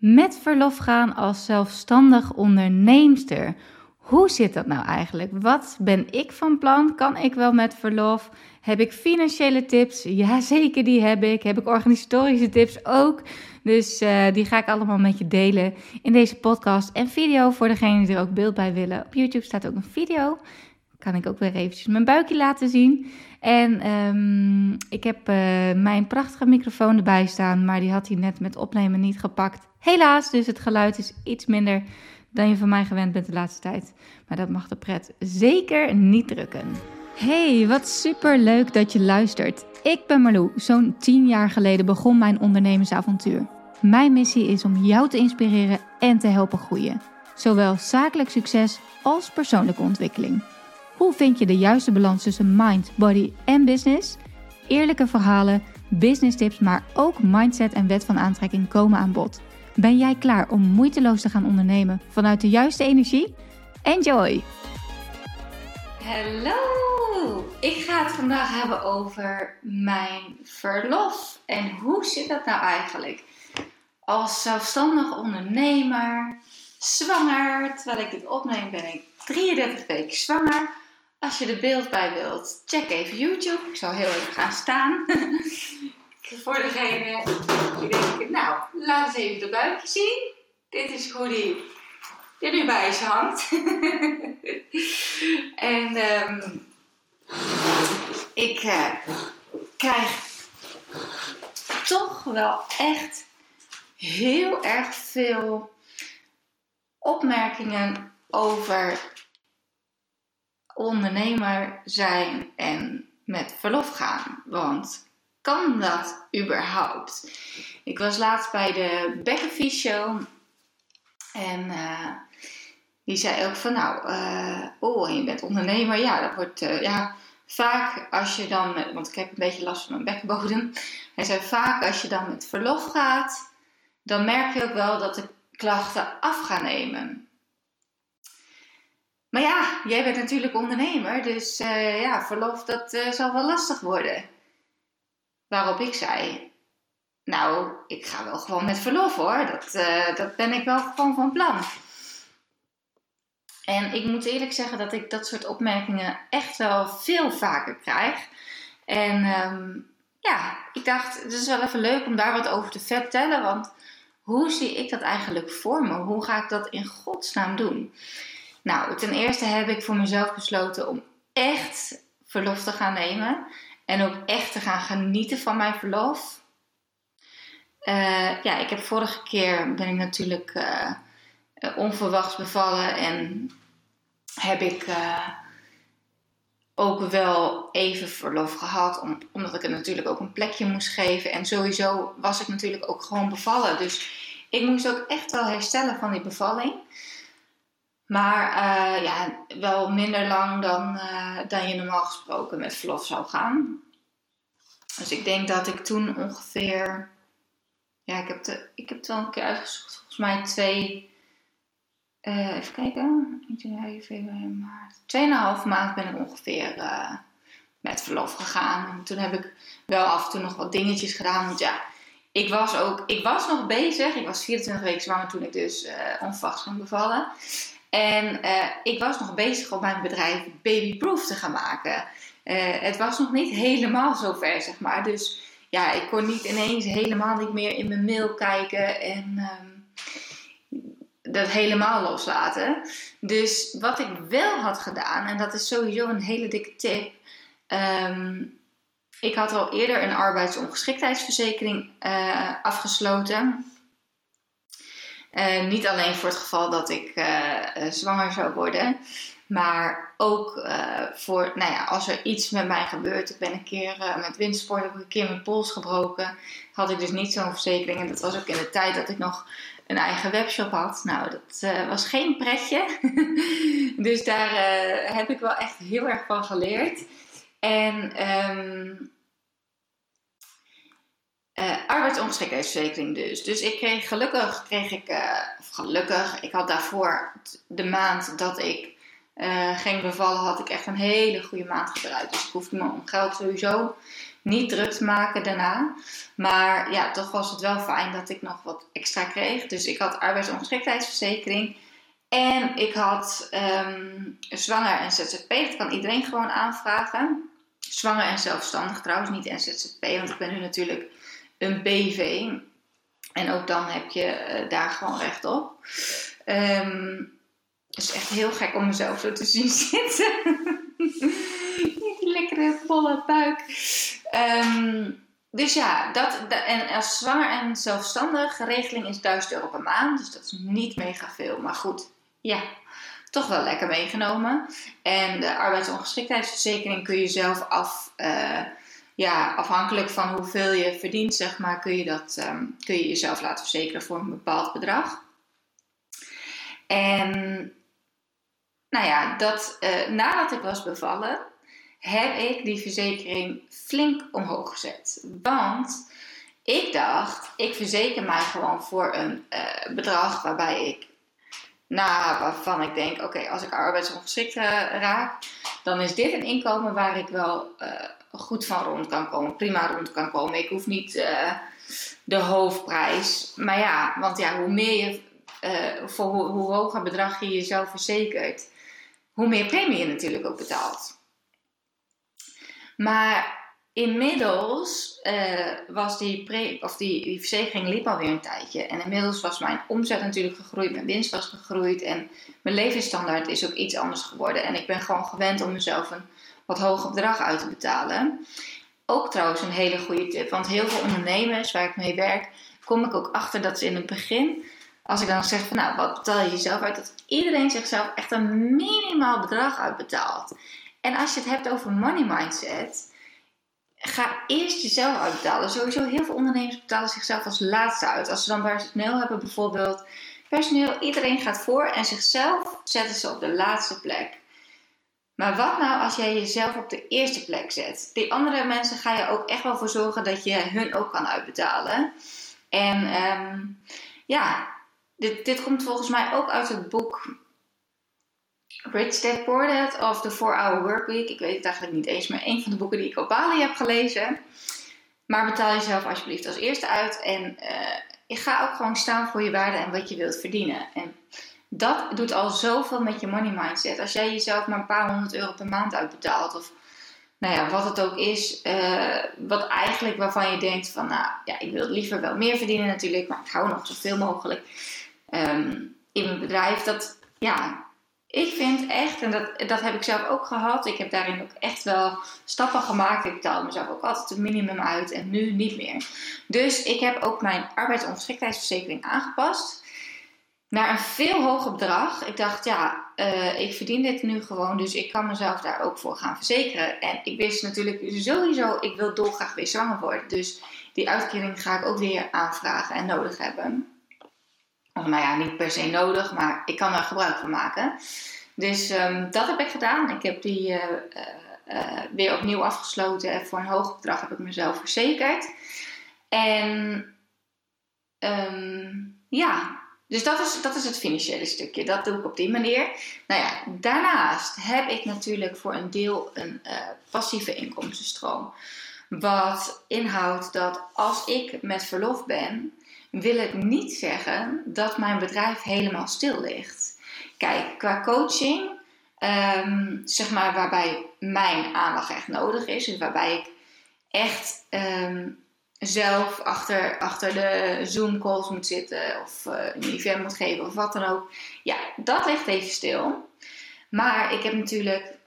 Met verlof gaan als zelfstandig onderneemster. Hoe zit dat nou eigenlijk? Wat ben ik van plan? Kan ik wel met verlof? Heb ik financiële tips? Ja, zeker, die heb ik. Heb ik organisatorische tips ook? Dus uh, die ga ik allemaal met je delen in deze podcast en video voor degenen die er ook beeld bij willen. Op YouTube staat ook een video. Kan ik ook weer eventjes mijn buikje laten zien. En um, ik heb uh, mijn prachtige microfoon erbij staan, maar die had hij net met opnemen niet gepakt. Helaas, dus het geluid is iets minder dan je van mij gewend bent de laatste tijd. Maar dat mag de pret zeker niet drukken. Hey, wat super leuk dat je luistert. Ik ben Marlou. Zo'n 10 jaar geleden begon mijn ondernemersavontuur. Mijn missie is om jou te inspireren en te helpen groeien. Zowel zakelijk succes als persoonlijke ontwikkeling. Hoe vind je de juiste balans tussen mind, body en business? Eerlijke verhalen, business tips, maar ook mindset en wet van aantrekking komen aan bod. Ben jij klaar om moeiteloos te gaan ondernemen vanuit de juiste energie? Enjoy! Hallo! Ik ga het vandaag hebben over mijn verlof. En hoe zit dat nou eigenlijk? Als zelfstandig ondernemer, zwanger, terwijl ik dit opneem ben ik 33 weken zwanger. Als je er beeld bij wilt, check even YouTube. Ik zal heel even gaan staan. Voor degene die denken, nou, laat eens even de buikje zien. Dit is hoe die er nu bij je hangt. en um, ik uh, krijg toch wel echt heel erg veel opmerkingen over ondernemer zijn en met verlof gaan. Want kan dat überhaupt? Ik was laatst bij de Beckerfee Show en uh, die zei ook van nou, uh, oh, je bent ondernemer. Ja, dat wordt uh, ja, vaak als je dan, met, want ik heb een beetje last van mijn bekkenbodem. Hij zei vaak als je dan met verlof gaat, dan merk je ook wel dat de klachten af gaan nemen. Maar ja, jij bent natuurlijk ondernemer, dus uh, ja, verlof dat uh, zal wel lastig worden. Waarop ik zei, nou, ik ga wel gewoon met verlof hoor, dat, uh, dat ben ik wel gewoon van plan. En ik moet eerlijk zeggen dat ik dat soort opmerkingen echt wel veel vaker krijg. En um, ja, ik dacht, het is wel even leuk om daar wat over te vertellen, want hoe zie ik dat eigenlijk voor me? Hoe ga ik dat in godsnaam doen? Nou, ten eerste heb ik voor mezelf besloten om echt verlof te gaan nemen. En ook echt te gaan genieten van mijn verlof. Uh, ja, ik heb vorige keer ben ik natuurlijk uh, onverwachts bevallen. En heb ik uh, ook wel even verlof gehad. Om, omdat ik het natuurlijk ook een plekje moest geven. En sowieso was ik natuurlijk ook gewoon bevallen. Dus ik moest ook echt wel herstellen van die bevalling. Maar uh, ja, wel minder lang dan, uh, dan je normaal gesproken met verlof zou gaan. Dus ik denk dat ik toen ongeveer. Ja, ik heb, de, ik heb het wel een keer uitgezocht. Volgens mij twee. Uh, even kijken. Januari, februari, maart. Tweeënhalf maand ben ik ongeveer met verlof gegaan. En toen heb ik wel af en toe nog wat dingetjes gedaan. Want ja, ik was ook. Ik was nog bezig. Ik was 24 weken zwanger toen ik dus onverwachts ging bevallen. En uh, ik was nog bezig om mijn bedrijf babyproof te gaan maken. Uh, het was nog niet helemaal zover, zeg maar. Dus ja, ik kon niet ineens helemaal niet meer in mijn mail kijken en um, dat helemaal loslaten. Dus wat ik wel had gedaan, en dat is sowieso een hele dikke tip. Um, ik had al eerder een arbeidsongeschiktheidsverzekering uh, afgesloten. Uh, niet alleen voor het geval dat ik uh, zwanger zou worden, maar ook voor, nou ja, als er iets met mij gebeurt. Ik ben een keer met windsport, heb ik een keer mijn pols gebroken. Had ik dus niet zo'n verzekering. En dat was ook in de tijd dat ik nog een eigen webshop had. Nou, dat was geen pretje. dus daar heb ik wel echt heel erg van geleerd. En um, uh, arbeidsongeschiktheidsverzekering dus. Dus ik kreeg gelukkig, kreeg ik, of gelukkig, ik had daarvoor de maand dat ik uh, ging bevallen, had ik echt een hele goede maand gedraaid. Dus ik hoefde me om geld sowieso niet druk te maken daarna. Maar ja, toch was het wel fijn dat ik nog wat extra kreeg. Dus ik had arbeidsongeschiktheidsverzekering. En ik had um, zwanger en ZZP. Dat kan iedereen gewoon aanvragen. Zwanger en zelfstandig trouwens, niet NZZP. Want ik ben nu natuurlijk een BV. En ook dan heb je uh, daar gewoon recht op. Um, het is echt heel gek om mezelf zo te zien zitten. Lekkere volle buik. Um, dus ja, dat, en als zwanger en zelfstandig regeling is 1000 euro per maand. Dus dat is niet mega veel. Maar goed, ja, toch wel lekker meegenomen. En de arbeidsongeschiktheidsverzekering kun je zelf af, uh, ja, afhankelijk van hoeveel je verdient, zeg maar, kun je, dat, um, kun je jezelf laten verzekeren voor een bepaald bedrag. En nou ja, dat, uh, nadat ik was bevallen, heb ik die verzekering flink omhoog gezet. Want ik dacht, ik verzeker mij gewoon voor een uh, bedrag waarbij ik, nou, waarvan ik denk, oké, als ik arbeidsongeschikt uh, raak, dan is dit een inkomen waar ik wel goed van rond kan komen, prima rond kan komen. Ik hoef niet de hoofdprijs. Maar ja, want ja, hoe meer je, voor hoe, hoger bedrag je jezelf verzekert, hoe meer premie je natuurlijk ook betaalt. Maar inmiddels uh, was die, of die, die verzekering liep alweer een tijdje. En inmiddels was mijn omzet natuurlijk gegroeid, mijn winst was gegroeid en mijn levensstandaard is ook iets anders geworden. En ik ben gewoon gewend om mezelf een wat hoger bedrag uit te betalen. Ook trouwens een hele goede tip, want heel veel ondernemers waar ik mee werk, kom ik ook achter dat ze in het begin als ik dan zeg van nou, wat betaal je jezelf uit? Dat iedereen zichzelf echt een minimaal bedrag uitbetaalt. En als je het hebt over money mindset, ga eerst jezelf uitbetalen. Sowieso heel veel ondernemers betalen zichzelf als laatste uit. Als ze dan personeel hebben bijvoorbeeld. Personeel, iedereen gaat voor en zichzelf zetten ze op de laatste plek. Maar wat nou als jij jezelf op de eerste plek zet? Die andere mensen ga je ook echt wel voor zorgen dat je hun ook kan uitbetalen. En um, ja, dit, dit komt volgens mij ook uit het boek Rich Dad Poor Dad of The 4-Hour Workweek. Ik weet het eigenlijk niet eens, maar een van de boeken die ik op Bali heb gelezen. Maar betaal jezelf alsjeblieft als eerste uit en uh, je ga ook gewoon staan voor je waarde en wat je wilt verdienen. En dat doet al zoveel met je money mindset. Als jij jezelf maar een paar honderd euro per maand uitbetaalt of nou ja, wat het ook is, uh, wat eigenlijk waarvan je denkt van, nou ja, ik wil liever wel meer verdienen natuurlijk, maar ik hou nog zoveel mogelijk um, in mijn bedrijf. Dat, ja, ik vind echt, en dat, dat heb ik zelf ook gehad, ik heb daarin ook echt wel stappen gemaakt. Ik betaalde mezelf ook altijd het minimum uit en nu niet meer. Dus ik heb ook mijn arbeidsongeschiktheidsverzekering aangepast naar een veel hoger bedrag. Ik dacht, ja, uh, ik verdien dit nu gewoon, dus ik kan mezelf daar ook voor gaan verzekeren. En ik wist natuurlijk sowieso, ik wil dolgraag weer zwanger worden. Dus die uitkering ga ik ook weer aanvragen en nodig hebben. Of nou ja, niet per se nodig, maar ik kan er gebruik van maken. Dus um, dat heb ik gedaan. Ik heb die uh, uh, weer opnieuw afgesloten. En voor een hoog bedrag heb ik mezelf verzekerd. En um, ja, dus dat is, dat is het financiële stukje. Dat doe ik op die manier. Nou ja, daarnaast heb ik natuurlijk voor een deel een uh, passieve inkomstenstroom. Wat inhoudt dat als ik met verlof ben, wil het niet zeggen dat mijn bedrijf helemaal stil ligt. Kijk, qua coaching, um, zeg maar waarbij mijn aandacht echt nodig is, dus waarbij ik echt um, zelf achter, achter de Zoom-calls moet zitten of uh, een event moet geven of wat dan ook. Ja, dat ligt even stil. Maar ik heb natuurlijk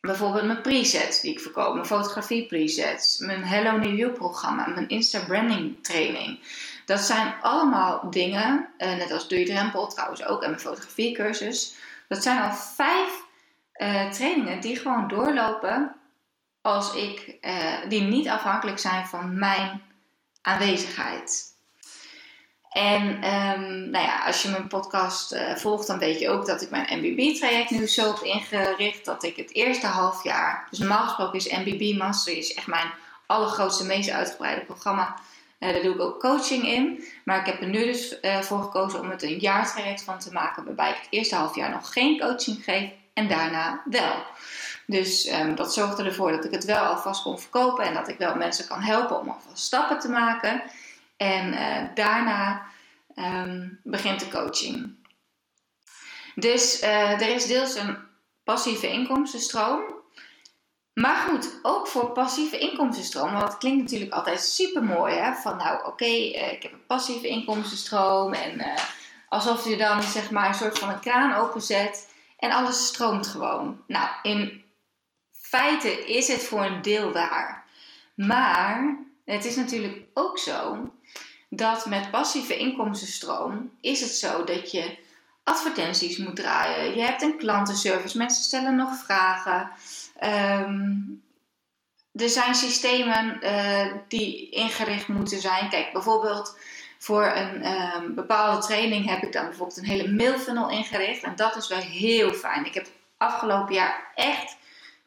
bijvoorbeeld mijn presets die ik verkoop, mijn fotografie presets, mijn Hello New You programma, mijn Insta branding training. Dat zijn allemaal dingen, uh, net als Doe je drempel trouwens ook en mijn fotografiecursus. Dat zijn al vijf uh, trainingen die gewoon doorlopen als ik, uh, die niet afhankelijk zijn van mijn aanwezigheid. En um, nou ja, als je mijn podcast uh, volgt, dan weet je ook dat ik mijn MBB-traject nu zo heb ingericht dat ik het eerste half jaar, dus normaal gesproken is MBB Master is echt mijn allergrootste, meest uitgebreide programma. Uh, daar doe ik ook coaching in. Maar ik heb er nu dus voor gekozen om het een jaartraject van te maken, waarbij ik het eerste half jaar nog geen coaching geef en daarna wel. Dus ehm, dat zorgde ervoor dat ik het wel alvast kon verkopen en dat ik wel mensen kan helpen om alvast stappen te maken. En uh, daarna um, begint de coaching. Dus uh, er is deels een passieve inkomstenstroom. Maar goed, ook voor passieve inkomstenstroom. Want dat klinkt natuurlijk altijd super mooi. Hè? Van nou, oké, uh, ik heb een passieve inkomstenstroom. En alsof je dan zeg maar een soort van een kraan openzet. En alles stroomt gewoon. Nou, in feite is het voor een deel waar. Maar het is natuurlijk ook zo dat met passieve inkomstenstroom is het zo dat je advertenties moet draaien. Je hebt een klantenservice, mensen stellen nog vragen. Um, er zijn systemen uh, die ingericht moeten zijn. Kijk, bijvoorbeeld voor een um, bepaalde training heb ik dan bijvoorbeeld een hele mailfunnel ingericht. En dat is wel heel fijn. Ik heb afgelopen jaar echt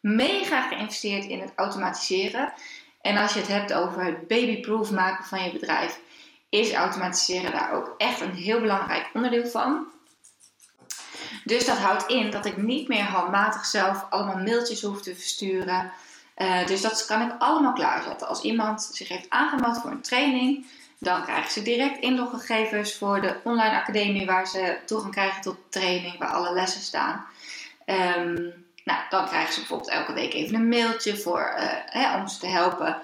mega geïnvesteerd in het automatiseren. En als je het hebt over het babyproof maken van je bedrijf, is automatiseren daar ook echt een heel belangrijk onderdeel van. Dus dat houdt in dat ik niet meer handmatig zelf allemaal mailtjes hoef te versturen. Uh, dus dat kan ik allemaal klaarzetten. Als iemand zich heeft aangemeld voor een training, dan krijgen ze direct inloggegevens voor de online academie waar ze toegang krijgen tot training, waar alle lessen staan. Um, nou, dan krijgen ze bijvoorbeeld elke week even een mailtje voor, uh, hè, om ze te helpen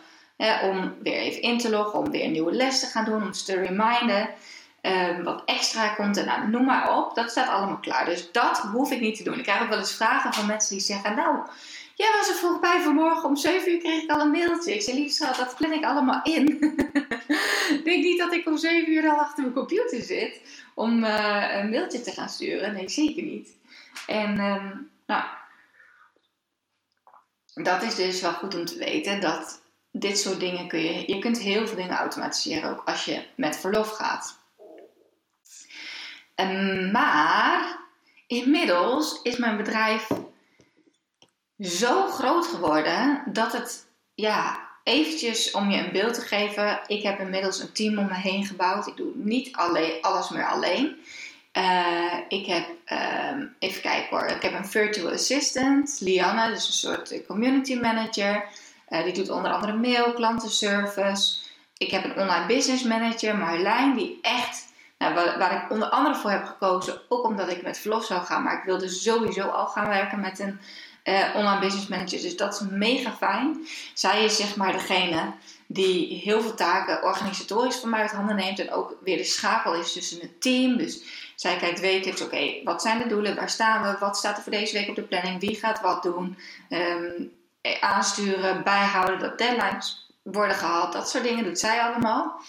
om weer even in te loggen, om weer een nieuwe les te gaan doen, om ze te reminden. Um, wat extra komt en nou, noem maar op. Dat staat allemaal klaar. Dus dat hoef ik niet te doen. Ik krijg ook wel eens vragen van mensen die zeggen: Nou, jij was er vroeg bij vanmorgen. Om 7 uur kreeg ik al een mailtje. Ik zei: Liefst, dat plan ik allemaal in. denk niet dat ik om 7 uur al achter mijn computer zit om uh, een mailtje te gaan sturen. Nee, zeker niet. En um, nou, dat is dus wel goed om te weten dat dit soort dingen kun je, je kunt heel veel dingen automatiseren ook als je met verlof gaat. Um, maar inmiddels is mijn bedrijf zo groot geworden dat het, ja, eventjes om je een beeld te geven. Ik heb inmiddels een team om me heen gebouwd. Ik doe niet alleen, alles meer alleen. Uh, ik heb, uh, even kijken hoor, ik heb een virtual assistant, Lianne, dus een soort community manager. Uh, die doet onder andere mail, klantenservice. Ik heb een online business manager, Marjolein, die echt, nou, waar, ik onder andere voor heb gekozen, ook omdat ik met verlof zou gaan, maar ik wilde sowieso al gaan werken met een uh, online business manager. Dus dat is mega fijn. Zij is zeg maar degene die heel veel taken organisatorisch van mij uit handen neemt en ook weer de schakel is tussen het team. Dus zij kijkt wekelijks, oké, wat zijn de doelen, waar staan we, wat staat er voor deze week op de planning, wie gaat wat doen. Um, aansturen, bijhouden, dat deadlines worden gehaald. Dat soort dingen doet zij allemaal.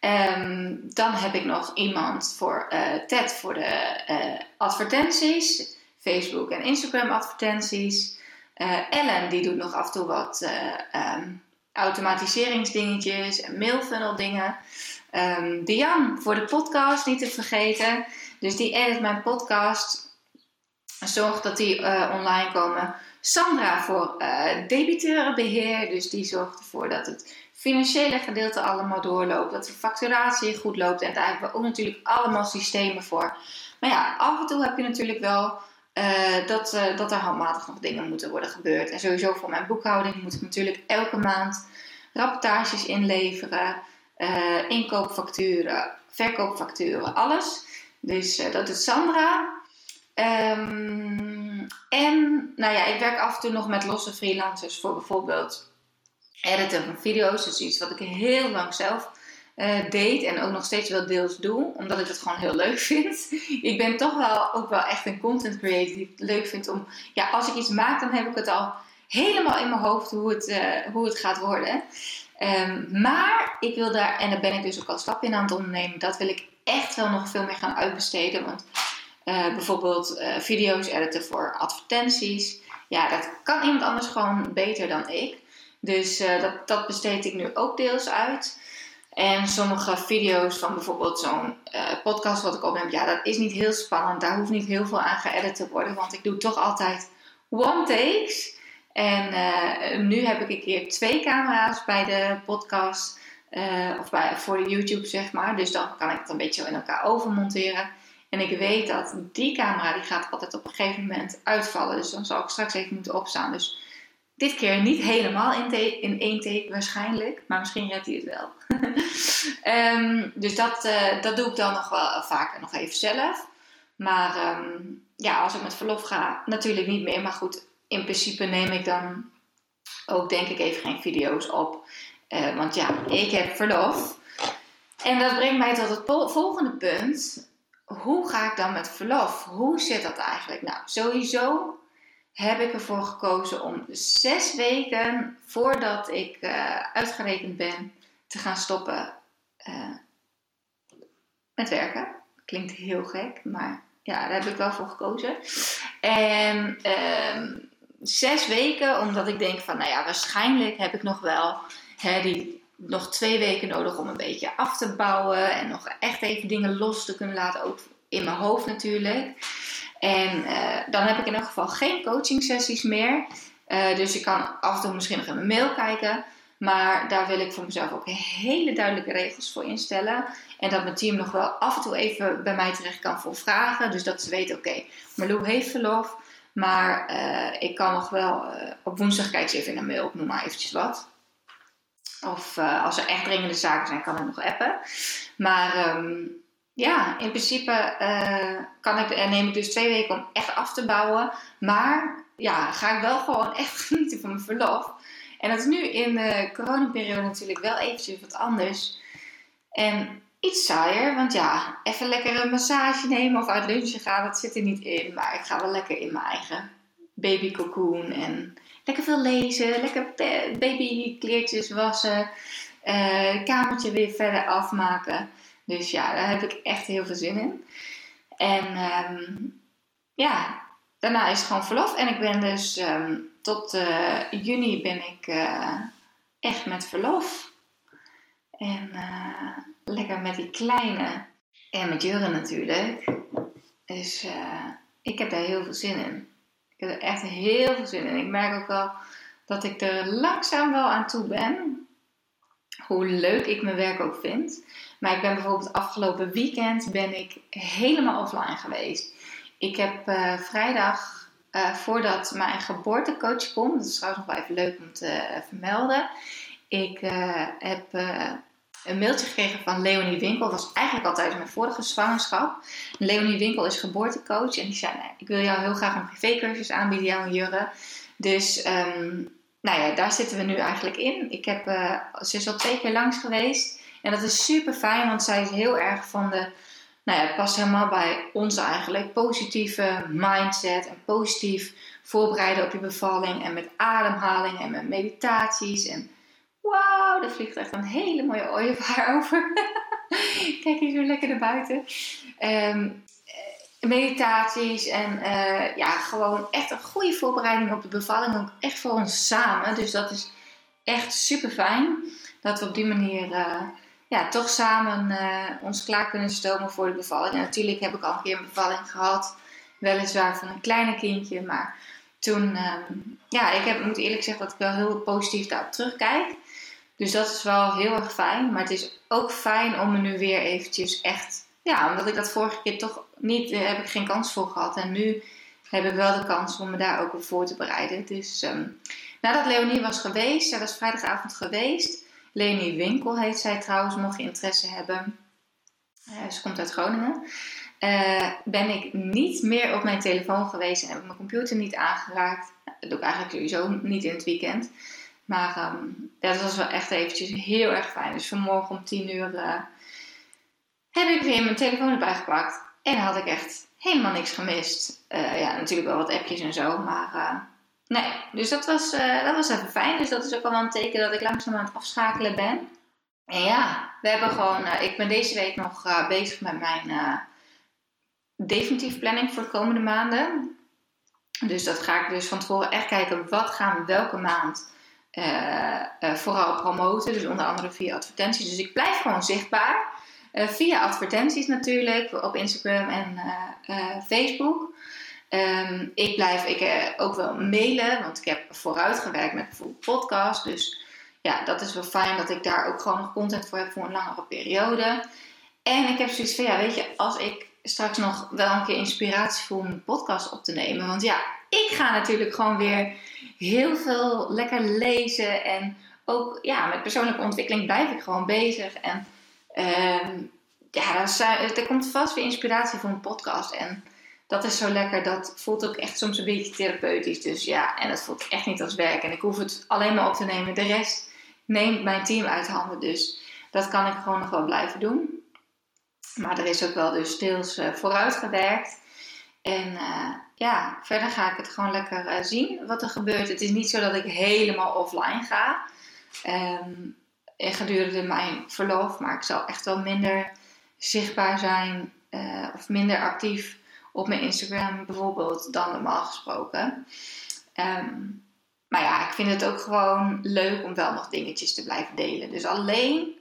Um, dan heb ik nog iemand voor uh, TED voor de uh, advertenties. Facebook en Instagram advertenties. Ellen die doet nog af en toe wat um, automatiseringsdingetjes en mailfunnel dingen. Um, Diane voor de podcast niet te vergeten. Dus die edit mijn podcast. Zorgt dat die online komen. Sandra voor uh, debiteurenbeheer. Dus die zorgt ervoor dat het financiële gedeelte allemaal doorloopt. Dat de facturatie goed loopt. En daar hebben we ook natuurlijk allemaal systemen voor. Maar ja, af en toe heb je natuurlijk wel uh, dat, dat er handmatig nog dingen moeten worden gebeurd. En sowieso voor mijn boekhouding moet ik natuurlijk elke maand rapportages inleveren. Inkoopfacturen, verkoopfacturen, alles. Dus dat doet Sandra. Um, en nou ja, ik werk af en toe nog met losse freelancers voor bijvoorbeeld editen van video's. Is iets wat ik heel lang zelf uh, deed en ook nog steeds wel deels doe, omdat ik het gewoon heel leuk vind. ik ben toch wel ook wel echt een content creator die het leuk vindt om, ja, als ik iets maak, dan heb ik het al helemaal in mijn hoofd hoe het, hoe het gaat worden. Um, maar ik wil daar, en daar ben ik dus ook al stap in aan het ondernemen, dat wil ik echt wel nog veel meer gaan uitbesteden. Want uh, bijvoorbeeld uh, video's editen voor advertenties. Ja, dat kan iemand anders gewoon beter dan ik. Dus uh, dat, dat besteed ik nu ook deels uit. En sommige video's van bijvoorbeeld zo'n podcast wat ik opneem, ja, dat is niet heel spannend. Daar hoeft niet heel veel aan geëdit te worden, want ik doe toch altijd one takes. En nu heb ik een keer twee camera's bij de podcast, of bij, voor YouTube zeg maar. Dus dan kan ik het een beetje in elkaar overmonteren. En ik weet dat die camera die gaat altijd op een gegeven moment uitvallen. Dus dan zal ik straks even moeten opstaan. Dus dit keer niet helemaal in, in één take waarschijnlijk. Maar misschien redt hij het wel. um, dus dat, uh, dat doe ik dan nog wel vaker nog even zelf. Maar um, ja, als ik met verlof ga, natuurlijk niet meer. Maar goed, in principe neem ik dan ook denk ik even geen video's op. Uh, want ja, ik heb verlof. En dat brengt mij tot het volgende punt. Hoe ga ik dan met verlof? Hoe zit dat eigenlijk? Nou, sowieso heb ik ervoor gekozen om zes weken voordat ik uh, uitgerekend ben te gaan stoppen uh, met werken. Klinkt heel gek, maar ja, daar heb ik wel voor gekozen. En uh, zes weken, omdat ik denk van, nou ja, waarschijnlijk heb ik nog wel hè, die, nog twee weken nodig om een beetje af te bouwen en nog echt even dingen los te kunnen laten, ook in mijn hoofd natuurlijk. En uh, dan heb ik in elk geval geen coaching sessies meer. Uh, dus ik kan af en toe misschien nog in mijn mail kijken. Maar daar wil ik voor mezelf ook hele duidelijke regels voor instellen. En dat mijn team nog wel af en toe even bij mij terecht kan voor vragen. Dus dat ze weten, oké, okay, heeft verlof. Maar uh, ik kan nog wel op woensdag kijken ze even in een mail, noem maar eventjes wat. Of als er echt dringende zaken zijn, kan ik nog appen. Maar um, ja, in principe kan ik, neem ik dus twee weken om echt af te bouwen. Maar ja, ga ik wel gewoon echt genieten van mijn verlof. En dat is nu in de coronaperiode natuurlijk wel eventjes wat anders. En iets saaier, want ja, even lekker een massage nemen of uit lunchen gaan, dat zit er niet in. Maar ik ga wel lekker in mijn eigen baby cocoon en lekker veel lezen, lekker babykleertjes wassen, uh, kamertje weer verder afmaken. Dus ja, daar heb ik echt heel veel zin in. En um, ja, daarna is het gewoon verlof. En ik ben dus um, tot uh, juni ben ik uh, echt met verlof. En uh, lekker met die kleine. En met Jurre natuurlijk. Dus ik heb daar heel veel zin in. Ik heb er echt heel veel zin in. Ik merk ook wel dat ik er langzaam wel aan toe ben. Hoe leuk ik mijn werk ook vind. Maar ik ben bijvoorbeeld afgelopen weekend ben ik helemaal offline geweest. Ik heb uh, vrijdag, voordat mijn geboortecoach komt, dat is trouwens nog wel even leuk om te vermelden. Ik heb een mailtje gekregen van Leonie Winkel. Dat was eigenlijk al tijdens mijn vorige zwangerschap. Leonie Winkel is geboortecoach. En die zei, nee, ik wil jou heel graag een privécursus aanbieden, jou en Jurre. Dus um, nou ja, daar zitten we nu eigenlijk in. Ik heb, ze is al twee keer langs geweest. En dat is super fijn, want zij is heel erg van de, nou ja, het past helemaal bij ons eigenlijk, positieve mindset en positief voorbereiden op je bevalling en met ademhaling en met meditaties. En wauw, er vliegt echt een hele mooie ooievaar over. Kijk hier zo lekker naar buiten. Um, meditaties en uh, ja, gewoon echt een goede voorbereiding op de bevalling. Ook echt voor ons samen. Dus dat is echt super fijn dat we op die manier uh, ja, toch samen ons klaar kunnen stomen voor de bevalling. Natuurlijk heb ik al een keer een bevalling gehad. Weliswaar van een kleine kindje. Maar toen, um, ja, ik heb, moet eerlijk zeggen dat ik wel heel positief daarop terugkijk. Dus dat is wel heel erg fijn. Maar het is ook fijn om me nu weer eventjes echt... Ja, omdat ik dat vorige keer toch niet... Uh, heb ik geen kans voor gehad. En nu heb ik wel de kans om me daar ook op voor te bereiden. Dus um, nadat Leonie was geweest, zij was vrijdagavond geweest... Leni Winkel heet zij trouwens, mocht je interesse hebben. Uh, ze komt uit Groningen. Uh, ben ik niet meer op mijn telefoon geweest en heb mijn computer niet aangeraakt. Dat doe ik eigenlijk sowieso niet in het weekend. Maar ja, dat was wel echt eventjes heel erg fijn. Dus vanmorgen om 10 uur uh, heb ik weer mijn telefoon erbij gepakt. En had ik echt helemaal niks gemist. ja, natuurlijk wel wat appjes en zo, maar Nee, dus dat was, dat was even fijn. Dus dat is ook wel een teken dat ik langzaam aan het afschakelen ben. En ja, we hebben gewoon, ik ben deze week nog bezig met mijn definitief planning voor de komende maanden. Dus dat ga ik dus van tevoren echt kijken, wat gaan we welke maand vooral promoten. Dus onder andere via advertenties. Dus ik blijf gewoon zichtbaar. via advertenties natuurlijk, op Instagram en Facebook. Um, ik blijf ik, ook wel mailen, want ik heb vooruitgewerkt met bijvoorbeeld podcast. Dus ja, dat is wel fijn dat ik daar ook gewoon nog content voor heb voor een langere periode. En ik heb zoiets van, ja, weet je, als ik straks nog wel een keer inspiratie voel om een podcast op te nemen. Want ja, ik ga natuurlijk gewoon weer heel veel lekker lezen. En ook ja, met persoonlijke ontwikkeling blijf ik gewoon bezig. En ehm, ja, er komt vast weer inspiratie voor een podcast. En dat is zo lekker. Dat voelt ook echt soms een beetje therapeutisch. Dus ja, en dat voelt echt niet als werk. En ik hoef het alleen maar op te nemen. De rest neemt mijn team uit handen. Dus dat kan ik gewoon nog wel blijven doen. Maar er is ook wel dus deels uh, vooruit gewerkt. En uh, ja, verder ga ik het gewoon lekker uh, zien wat er gebeurt. Het is niet zo dat ik helemaal offline ga. Um, gedurende mijn verlof. Maar ik zal echt wel minder zichtbaar zijn of minder actief op mijn Instagram bijvoorbeeld dan normaal gesproken. Um, maar ja, ik vind het ook gewoon leuk om wel nog dingetjes te blijven delen. Dus alleen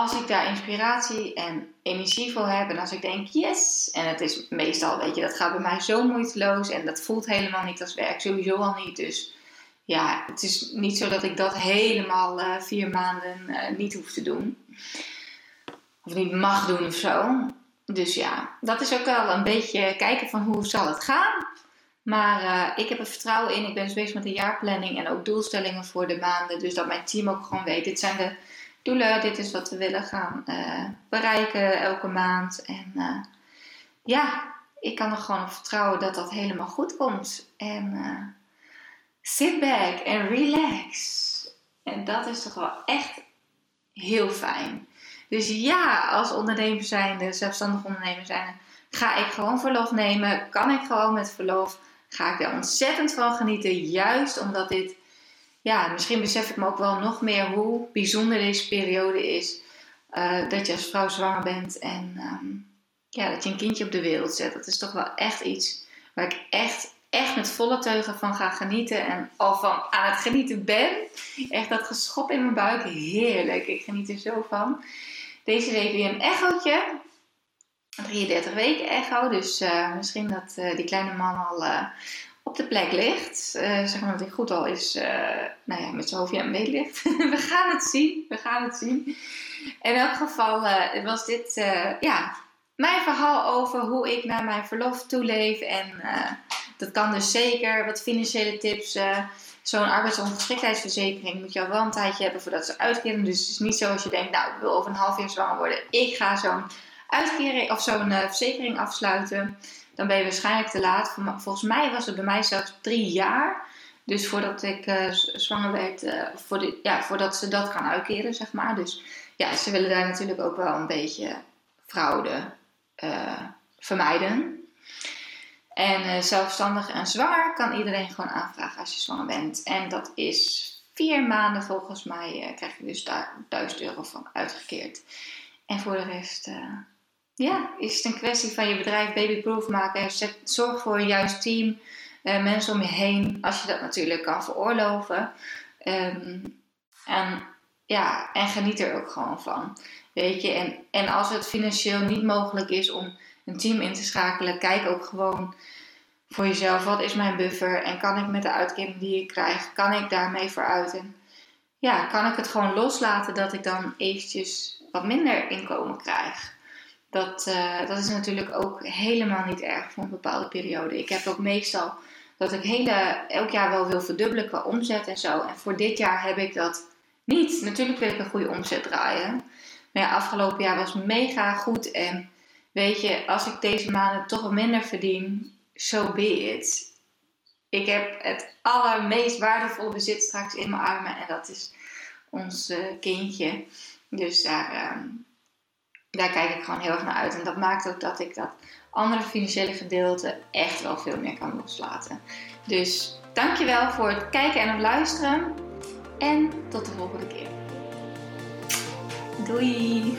als ik daar inspiratie en energie voor heb en als ik denk yes, en het is meestal, weet je, dat gaat bij mij zo moeiteloos en dat voelt helemaal niet als werk, sowieso al niet. Dus ja, het is niet zo dat ik dat helemaal uh, vier maanden uh, niet hoef te doen. Of niet mag doen of zo. Dus ja, dat is ook wel een beetje kijken van hoe zal het gaan. Maar uh, ik heb er vertrouwen in. Ik ben dus bezig met de jaarplanning en ook doelstellingen voor de maanden. Dus dat mijn team ook gewoon weet. Dit zijn de doelen. Dit is wat we willen gaan uh, bereiken elke maand. En uh, ja, ik kan er gewoon op vertrouwen dat dat helemaal goed komt. En sit back en relax. En dat is toch wel echt heel fijn. Dus ja, als ondernemer zijnde, zelfstandig ondernemer zijnde, ga ik gewoon verlof nemen. Kan ik gewoon met verlof. Ga ik er ontzettend van genieten. Juist omdat dit, ja, misschien besef ik me ook wel nog meer hoe bijzonder deze periode is. Uh, dat je als vrouw zwanger bent en um, ja, dat je een kindje op de wereld zet. Dat is toch wel echt iets waar ik echt, echt met volle teugen van ga genieten. En al van aan het genieten ben. Echt dat geschop in mijn buik, heerlijk. Ik geniet er zo van. Deze week weer een echootje. 33 weken echo. Dus uh, misschien dat uh, die kleine man al op de plek ligt. zeg maar dat hij goed al is, nou ja, met zijn hoofdje aan het ligt. we gaan het zien. We gaan het zien. In elk geval was dit, ja, mijn verhaal over hoe ik naar mijn verlof toeleef. En dat kan dus zeker. Wat financiële tips zo'n arbeidsongeschiktheidsverzekering moet je al wel een tijdje hebben voordat ze uitkeren. Dus het is niet zo als je denkt, nou, ik wil over een half jaar zwanger worden. Ik ga zo'n uitkering of zo'n verzekering afsluiten. Dan ben je waarschijnlijk te laat. Volgens mij was het bij mij zelfs drie jaar. Dus voordat ik uh, zwanger werd, uh, voor de, ja, voordat ze dat gaan uitkeren, zeg maar. Dus ja, ze willen daar natuurlijk ook wel een beetje fraude vermijden. En zelfstandig en zwanger kan iedereen gewoon aanvragen als je zwanger bent. En dat is vier maanden volgens mij krijg je dus daar 1000 euro van uitgekeerd. En voor de rest, ja, is het een kwestie van je bedrijf babyproof maken. Zorg voor een juist team, mensen om je heen, als je dat natuurlijk kan veroorloven. Um, en ja, en geniet er ook gewoon van. Weet je, en, en als het financieel niet mogelijk is om een team in te schakelen. Kijk ook gewoon voor jezelf, wat is mijn buffer? En kan ik met de uitkering die ik krijg, kan ik daarmee vooruit? En ja, kan ik het gewoon loslaten dat ik dan eventjes wat minder inkomen krijg? Dat, uh, dat is natuurlijk ook helemaal niet erg voor een bepaalde periode. Ik heb ook meestal dat ik hele, elk jaar wel wil verdubbelen qua omzet en zo. En voor dit jaar heb ik dat niet. Natuurlijk wil ik een goede omzet draaien. Maar ja, afgelopen jaar was mega goed. En weet je, als ik deze maanden toch wat minder verdien, so be it. Ik heb het allermeest waardevolle bezit straks in mijn armen en dat is ons uh, kindje. Dus daar, uh, daar kijk ik gewoon heel erg naar uit. En dat maakt ook dat ik dat andere financiële gedeelte echt wel veel meer kan loslaten. Dus dankjewel voor het kijken en het luisteren. En tot de volgende keer. Doei!